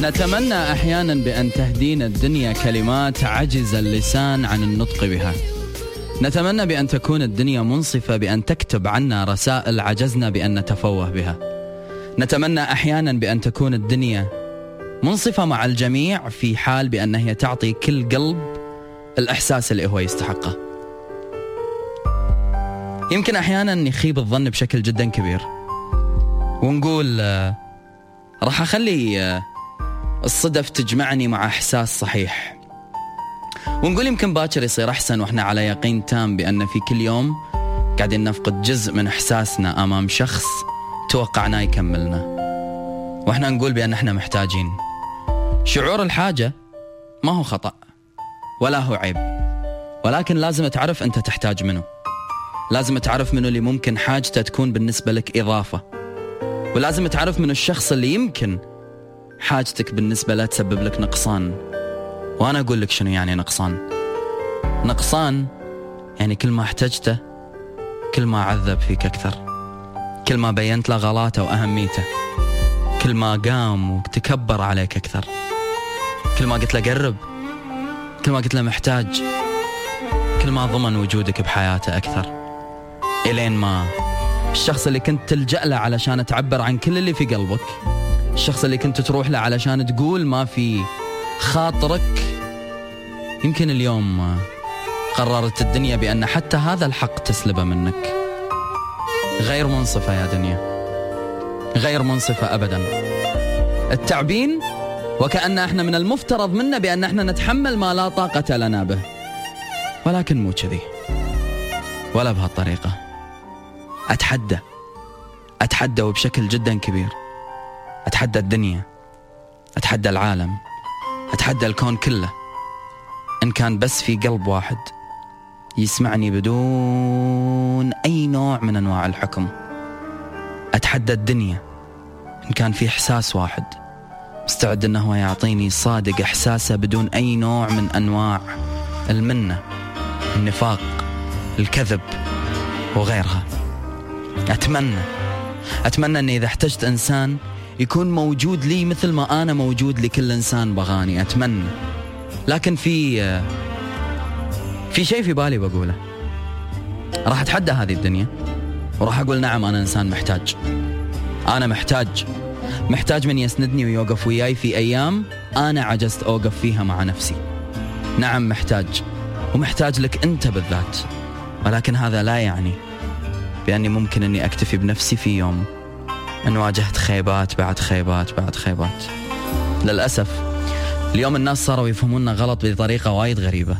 نتمنى أحيانا بأن تهدينا الدنيا كلمات عجز اللسان عن النطق بها. نتمنى بأن تكون الدنيا منصفة بأن تكتب عنا رسائل عجزنا بأن نتفوه بها. نتمنى أحيانا بأن تكون الدنيا منصفة مع الجميع في حال بأن هي تعطي كل قلب الإحساس اللي هو يستحقه. يمكن أحيانا يخيب الظن بشكل جدا كبير. ونقول آه، راح أخلي آه، الصدف تجمعني مع إحساس صحيح. ونقول يمكن باكر يصير أحسن وإحنا على يقين تام بأن في كل يوم قاعدين نفقد جزء من إحساسنا أمام شخص توقعناه يكملنا. وإحنا نقول بأن إحنا محتاجين. شعور الحاجة ما هو خطأ ولا هو عيب ولكن لازم تعرف أنت تحتاج منه. لازم تعرف منه اللي ممكن حاجته تكون بالنسبة لك إضافة. ولازم تعرف من الشخص اللي يمكن حاجتك بالنسبة له تسبب لك نقصان. وأنا أقول لك شنو يعني نقصان. نقصان يعني كل ما احتجته كل ما عذب فيك أكثر. كل ما بينت له غلاته وأهميته. كل ما قام وتكبر عليك أكثر. كل ما قلت له قرب. كل ما قلت له محتاج. كل ما ضمن وجودك بحياته أكثر. إلين ما الشخص اللي كنت تلجأ له علشان تعبر عن كل اللي في قلبك الشخص اللي كنت تروح له علشان تقول ما في خاطرك يمكن اليوم قررت الدنيا بأن حتى هذا الحق تسلبه منك. غير منصفة يا دنيا. غير منصفة أبدا. التعبين وكأن إحنا من المفترض منا بأن إحنا نتحمل ما لا طاقة لنا به. ولكن مو كذي. ولا بهالطريقة. أتحدى. أتحدى وبشكل جدا كبير. أتحدى الدنيا أتحدى العالم أتحدى الكون كله. إن كان بس في قلب واحد يسمعني بدون أي نوع من أنواع الحكم. أتحدى الدنيا إن كان في إحساس واحد مستعد أنه يعطيني صادق إحساسه بدون أي نوع من أنواع المنة النفاق الكذب وغيرها. أتمنى أتمنى أني إذا احتجت إنسان يكون موجود لي مثل ما أنا موجود لكل إنسان بغاني أتمنى. لكن في في شيء في بالي بقوله. راح أتحدى هذه الدنيا وراح أقول نعم أنا إنسان محتاج. أنا محتاج. محتاج من يسندني ويوقف وياي في أيام أنا عجزت أوقف فيها مع نفسي. نعم محتاج. ومحتاج لك أنت بالذات. ولكن هذا لا يعني بأني ممكن أني أكتفي بنفسي في يوم أن واجهت خيبات بعد خيبات بعد خيبات. للأسف اليوم الناس صاروا يفهموننا غلط بطريقة وايد غريبة.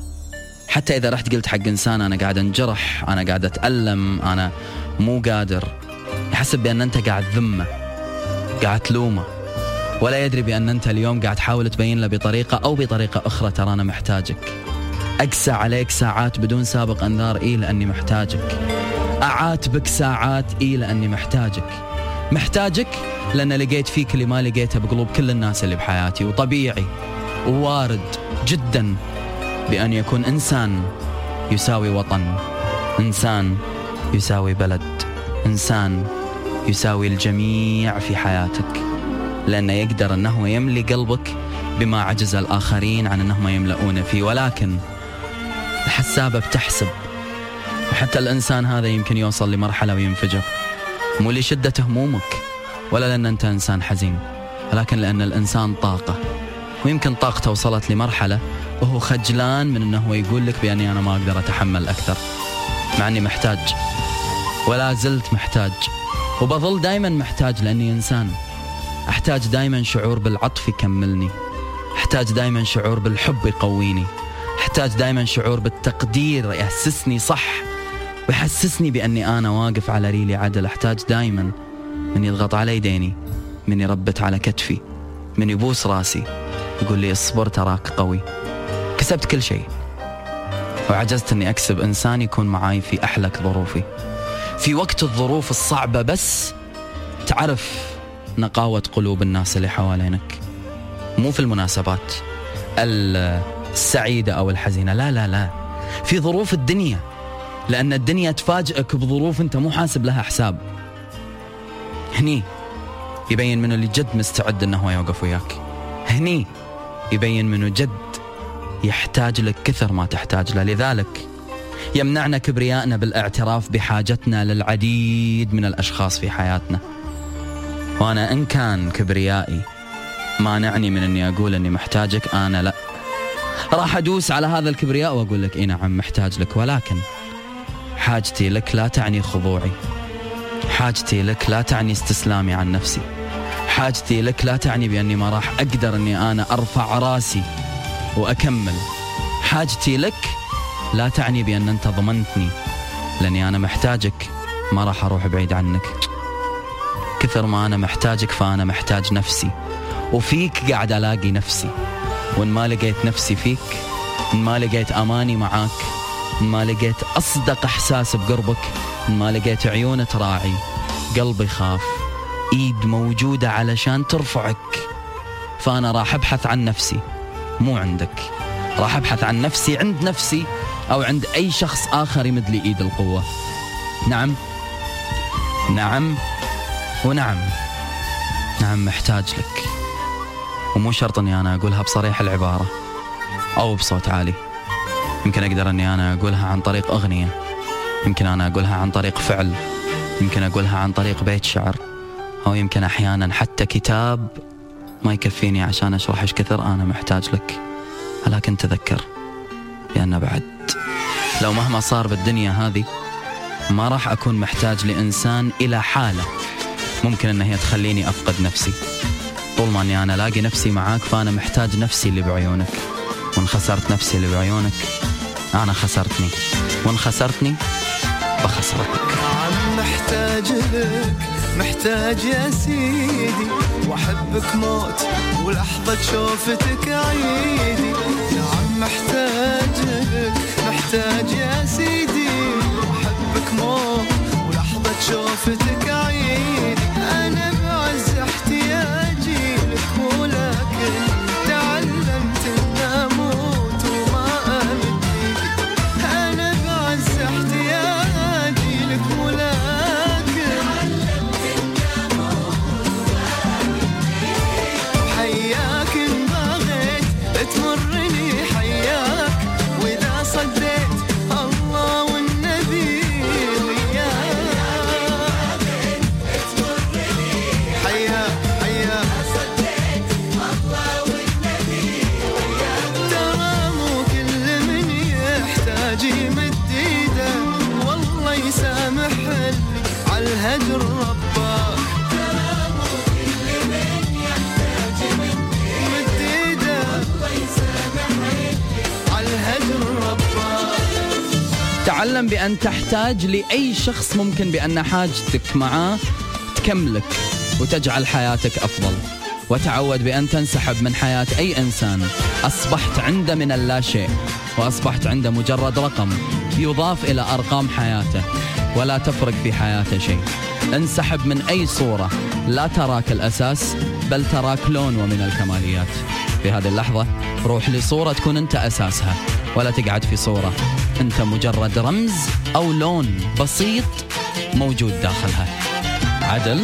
حتى إذا رحت قلت حق إنسان أنا قاعد أنجرح أنا قاعد أتألم أنا مو قادر. يحسب بأن أنت قاعد ذمة قاعد تلومه. ولا يدري بأن أنت اليوم قاعد تحاول تبين له بطريقة أو بطريقة أخرى ترى أنا محتاجك. أقسى عليك ساعات بدون سابق أنذار إيه لأني محتاجك. أعاتبك ساعات إيه لأني محتاجك. محتاجك لأن لقيت فيك اللي ما لقيته بقلوب كل الناس اللي بحياتي. وطبيعي ووارد جدا بأن يكون إنسان يساوي وطن إنسان يساوي بلد إنسان يساوي الجميع في حياتك. لأنه يقدر أنه يملي قلبك بما عجز الآخرين عن أنهم يملؤون فيه. ولكن الحسابة بتحسب. وحتى الإنسان هذا يمكن يوصل لمرحلة وينفجر. مو لشدة همومك ولا لأن أنت إنسان حزين ولكن لأن الإنسان طاقة. ويمكن طاقته وصلت لمرحلة وهو خجلان من أنه يقول لك بأني أنا ما أقدر أتحمل أكثر مع أني محتاج. ولا زلت محتاج وبظل دائما محتاج لأني إنسان. أحتاج دائما شعور بالعطف يكملني. أحتاج دائما شعور بالحب يقويني. أحتاج دائما شعور بالتقدير يحسسني صح. ويحسسني بأني أنا واقف على ريلي عدل. أحتاج دائما من يضغط على يديني من يربت على كتفي من يبوس راسي يقول لي اصبر تراك قوي. كسبت كل شيء. وعجزت أني أكسب. إنسان يكون معاي في أحلك ظروفي. في وقت الظروف الصعبة بس تعرف نقاوة قلوب الناس اللي حوالينك. مو في المناسبات السعيدة أو الحزينة. لا لا لا. في ظروف الدنيا لأن الدنيا تفاجئك بظروف أنت مو حاسب لها حساب. هني يبين من اللي جد مستعد أنه يوقف وياك. هني يبين منه جد يحتاج لك كثر ما تحتاج له. لذلك يمنعنا كبريائنا بالاعتراف بحاجتنا للعديد من الأشخاص في حياتنا. وأنا إن كان كبريائي مانعني من إني أقول إني محتاجك أنا لا. راح أدوس على هذا الكبرياء وأقول لك إي نعم محتاج لك. ولكن حاجتي لك لا تعني خضوعي. حاجتي لك لا تعني استسلامي عن نفسي. حاجتي لك لا تعني بأني ما راح أقدر أني أنا أرفع راسي وأكمل. حاجتي لك لا تعني بأن أنت ضمنتني لأني أنا محتاجك ما راح أروح بعيد عنك. كثر ما أنا محتاجك فأنا محتاج نفسي وفيك قاعد ألاقي نفسي. وإن ما لقيت نفسي فيك إن ما لقيت أماني معاك ما لقيت أصدق إحساس بقربك ما لقيت عيون تراعي قلبي خاف إيد موجودة علشان ترفعك. فأنا راح أبحث عن نفسي مو عندك. راح أبحث عن نفسي عند نفسي أو عند أي شخص آخر يمد لي إيد القوة. نعم. نعم ونعم. نعم محتاج لك. ومو شرط إني أنا أقولها بصريح العبارة أو بصوت عالي. يمكن أقدر أني أنا أقولها عن طريق أغنية يمكن أنا أقولها عن طريق فعل يمكن أقولها عن طريق بيت شعر أو يمكن أحيانا حتى كتاب. ما يكفيني عشان أشرح إيش كثر أنا محتاج لك ولكن تذكر بأن بعد. لو مهما صار بالدنيا هذه ما راح أكون محتاج لإنسان إلى حالة ممكن إن هي تخليني أفقد نفسي. طول ما أني أنا الاقي نفسي معاك فأنا محتاج نفسي اللي بعيونك وان خسرت نفسي اللي بعيونك. أنا خسرتني. وإن خسرتني بخسرتك نعم محتاج لك محتاج يا سيدي. وأحبك موت ولحظة شوفتك عيدي. نعم محتاج لك محتاج يا سيدي. وأحبك موت ولحظة شوفتك تعلم بأن تحتاج لأي شخص ممكن بأن حاجتك معاه تكملك وتجعل حياتك أفضل. وتعود بأن تنسحب من حياة أي إنسان. أصبحت عنده من اللا شيء وأصبحت عنده مجرد رقم يضاف إلى أرقام حياته ولا تفرق في حياته شيء. انسحب من أي صورة. لا تراك الأساس بل تراك لون ومن الكماليات. في هذه اللحظة روح لصورة تكون أنت أساسها ولا تقعد في صورة أنت مجرد رمز أو لون بسيط موجود داخلها. عدل؟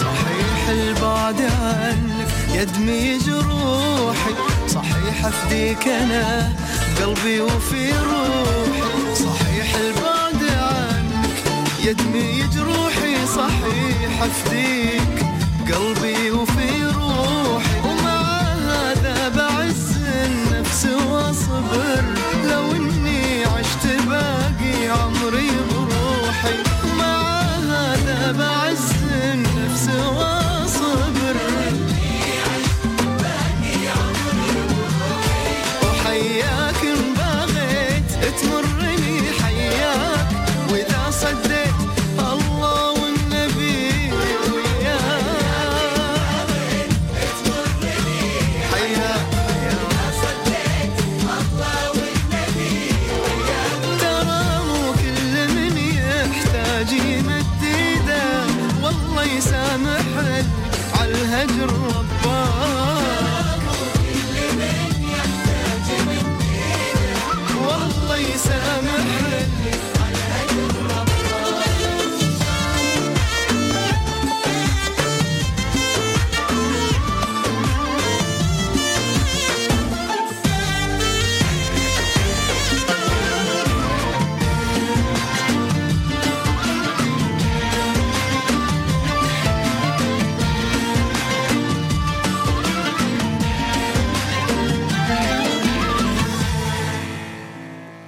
صحيح البعد عنك يدمي جروحي صحيح أفديك أنا قلبي وفي روحي. صحيح البعد عنك يدمي جروحي صحيح أفديك قلبي وفي محل على ربك